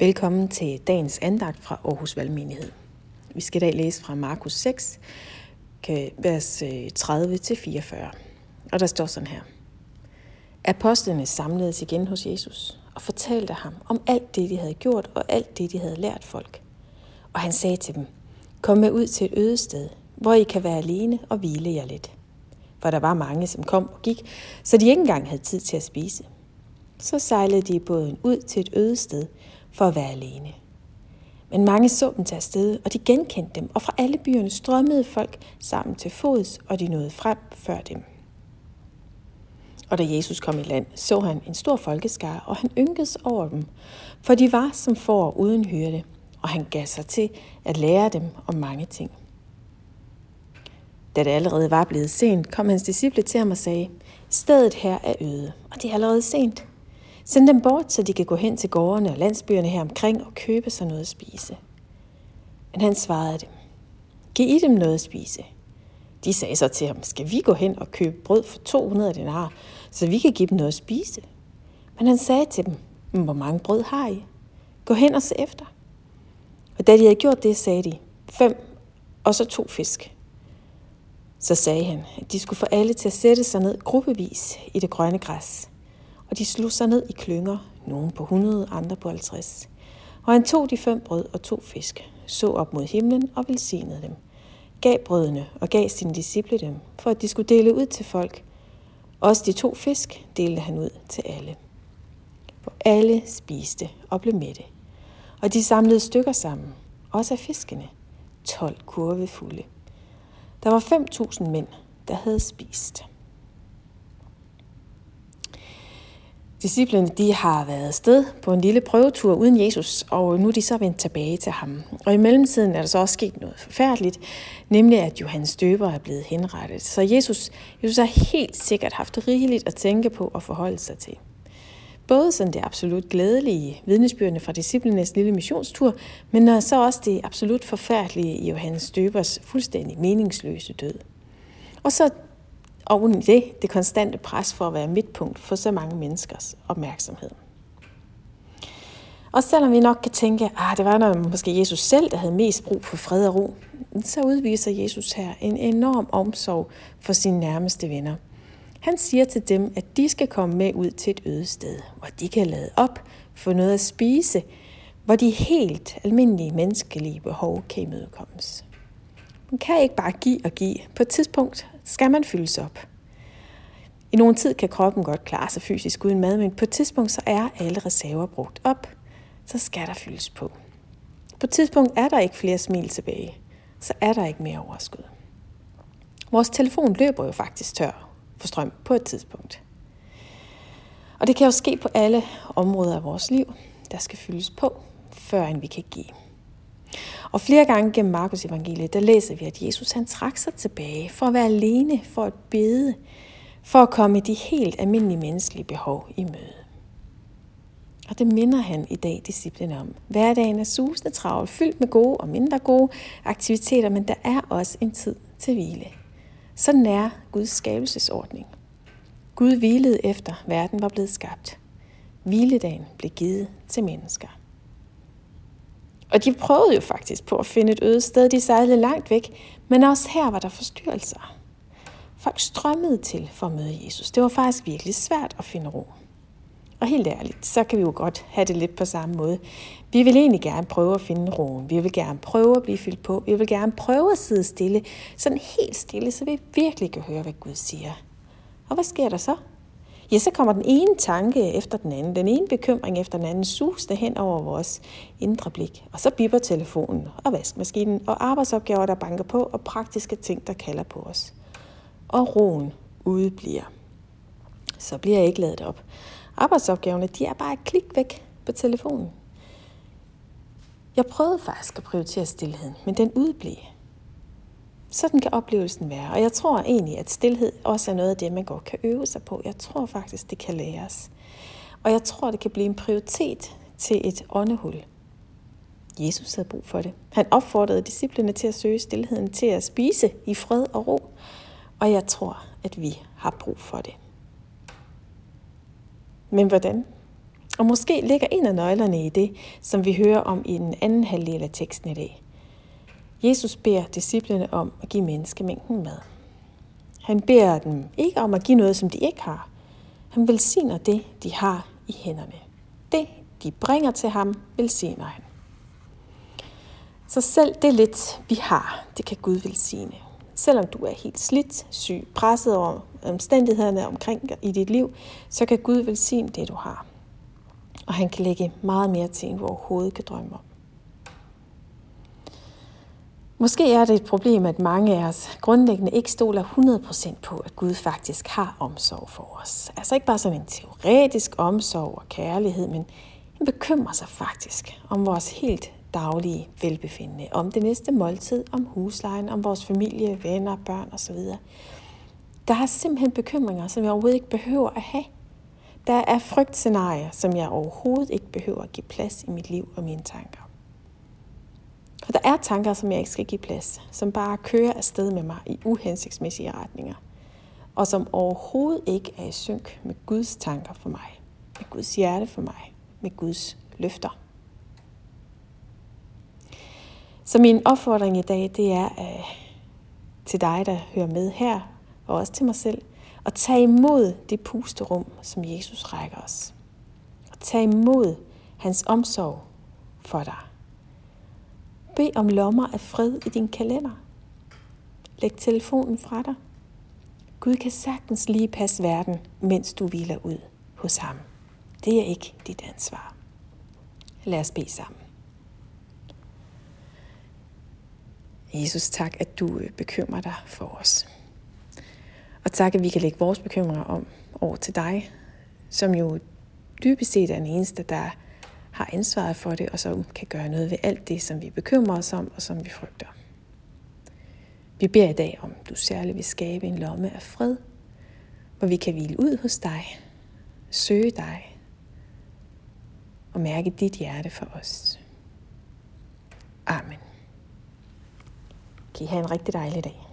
Velkommen til dagens andagt fra Aarhus Valgmenighed. Vi skal i dag læse fra Markus 6, vers øh, 30-44. Og der står sådan her. Apostlene samledes igen hos Jesus og fortalte ham om alt det, de havde gjort og alt det, de havde lært folk. Og han sagde til dem, kom med ud til et øde sted, hvor I kan være alene og hvile jer lidt. For der var mange, som kom og gik, så de ikke engang havde tid til at spise. Så sejlede de båden ud til et øde sted, for at være alene. Men mange så dem til afsted, og de genkendte dem, og fra alle byerne strømmede folk sammen til fods, og de nåede frem før dem. Og da Jesus kom i land, så han en stor folkeskare, og han ynkedes over dem, for de var som får uden hyrde, og han gav sig til at lære dem om mange ting. Da det allerede var blevet sent, kom hans disciple til ham og sagde, stedet her er øde, og det er allerede sent. Send dem bort, så de kan gå hen til gårdene og landsbyerne her omkring og købe sig noget at spise. Men han svarede dem, giv I dem noget at spise. De sagde så til ham, skal vi gå hen og købe brød for 200 denar, så vi kan give dem noget at spise? Men han sagde til dem, hvor mange brød har I? Gå hen og se efter. Og da de havde gjort det, sagde de, fem og så to fisk. Så sagde han, at de skulle få alle til at sætte sig ned gruppevis i det grønne græs og de slog sig ned i klynger, nogle på 100, andre på 50. Og han tog de fem brød og to fisk, så op mod himlen og velsignede dem, gav brødene og gav sine disciple dem, for at de skulle dele ud til folk. Også de to fisk delte han ud til alle. For alle spiste og blev mætte. Og de samlede stykker sammen, også af fiskene, 12 kurve fulde. Der var 5.000 mænd, der havde spist. Disciplene de har været sted på en lille prøvetur uden Jesus, og nu er de så vendt tilbage til ham. Og i mellemtiden er der så også sket noget forfærdeligt, nemlig at Johannes døber er blevet henrettet. Så Jesus, Jesus har helt sikkert haft rigeligt at tænke på og forholde sig til. Både sådan det absolut glædelige vidnesbyrdene fra disciplenes lille missionstur, men så også det absolut forfærdelige i Johannes døbers fuldstændig meningsløse død. Og så og uden det, det konstante pres for at være midtpunkt for så mange menneskers opmærksomhed. Og selvom vi nok kan tænke, at ah, det var nok måske Jesus selv, der havde mest brug for fred og ro, så udviser Jesus her en enorm omsorg for sine nærmeste venner. Han siger til dem, at de skal komme med ud til et øde sted, hvor de kan lade op, få noget at spise, hvor de helt almindelige menneskelige behov kan imødekommes. Man kan ikke bare give og give. På et tidspunkt skal man fyldes op. I nogen tid kan kroppen godt klare sig fysisk uden mad, men på et tidspunkt så er alle reserver brugt op. Så skal der fyldes på. På et tidspunkt er der ikke flere smil tilbage. Så er der ikke mere overskud. Vores telefon løber jo faktisk tør for strøm på et tidspunkt. Og det kan jo ske på alle områder af vores liv, der skal fyldes på, før end vi kan give. Og flere gange gennem Markus evangeliet, der læser vi, at Jesus han trak sig tilbage for at være alene, for at bede, for at komme de helt almindelige menneskelige behov i møde. Og det minder han i dag disciplinen om. Hverdagen er susende travl, fyldt med gode og mindre gode aktiviteter, men der er også en tid til hvile. Sådan er Guds skabelsesordning. Gud hvilede efter verden var blevet skabt. Hviledagen blev givet til mennesker. Og de prøvede jo faktisk på at finde et øde sted. De sejlede langt væk, men også her var der forstyrrelser. Folk strømmede til for at møde Jesus. Det var faktisk virkelig svært at finde ro. Og helt ærligt, så kan vi jo godt have det lidt på samme måde. Vi vil egentlig gerne prøve at finde roen. Vi vil gerne prøve at blive fyldt på. Vi vil gerne prøve at sidde stille, sådan helt stille, så vi virkelig kan høre, hvad Gud siger. Og hvad sker der så? Ja, så kommer den ene tanke efter den anden, den ene bekymring efter den anden, suste hen over vores indre blik. Og så bipper telefonen og vaskemaskinen og arbejdsopgaver, der banker på, og praktiske ting, der kalder på os. Og roen udebliver. Så bliver jeg ikke ladet op. Arbejdsopgaverne, de er bare et klik væk på telefonen. Jeg prøvede faktisk at prioritere stillheden, men den udeblev. Sådan kan oplevelsen være. Og jeg tror egentlig, at stillhed også er noget af det, man godt kan øve sig på. Jeg tror faktisk, det kan læres. Og jeg tror, det kan blive en prioritet til et åndehul. Jesus havde brug for det. Han opfordrede disciplene til at søge stillheden, til at spise i fred og ro. Og jeg tror, at vi har brug for det. Men hvordan? Og måske ligger en af nøglerne i det, som vi hører om i den anden halvdel af teksten i dag. Jesus beder disciplene om at give menneskemængden mad. Han beder dem ikke om at give noget, som de ikke har. Han velsigner det, de har i hænderne. Det, de bringer til ham, velsigner han. Så selv det lidt, vi har, det kan Gud velsigne. Selvom du er helt slidt, syg, presset over omstændighederne omkring i dit liv, så kan Gud velsigne det, du har. Og han kan lægge meget mere til, end du overhovedet kan drømme om. Måske er det et problem, at mange af os grundlæggende ikke stoler 100% på, at Gud faktisk har omsorg for os. Altså ikke bare sådan en teoretisk omsorg og kærlighed, men han bekymrer sig faktisk om vores helt daglige velbefindende, om det næste måltid, om huslejen, om vores familie, venner, børn osv. Der er simpelthen bekymringer, som jeg overhovedet ikke behøver at have. Der er frygtscenarier, som jeg overhovedet ikke behøver at give plads i mit liv og mine tanker. Og der er tanker, som jeg ikke skal give plads, som bare kører afsted med mig i uhensigtsmæssige retninger, og som overhovedet ikke er i synk med Guds tanker for mig, med Guds hjerte for mig, med Guds løfter. Så min opfordring i dag, det er øh, til dig, der hører med her, og også til mig selv, at tage imod det pusterum, som Jesus rækker os. Og tage imod hans omsorg for dig. Bed om lommer af fred i din kalender. Læg telefonen fra dig. Gud kan sagtens lige passe verden, mens du hviler ud hos ham. Det er ikke dit ansvar. Lad os bede sammen. Jesus, tak, at du øh, bekymrer dig for os. Og tak, at vi kan lægge vores bekymringer om over til dig, som jo dybest set er den eneste, der har ansvaret for det, og som kan gøre noget ved alt det, som vi bekymrer os om, og som vi frygter. Vi beder i dag om, du særligt vil skabe en lomme af fred, hvor vi kan hvile ud hos dig, søge dig og mærke dit hjerte for os. Amen. Kan I have en rigtig dejlig dag.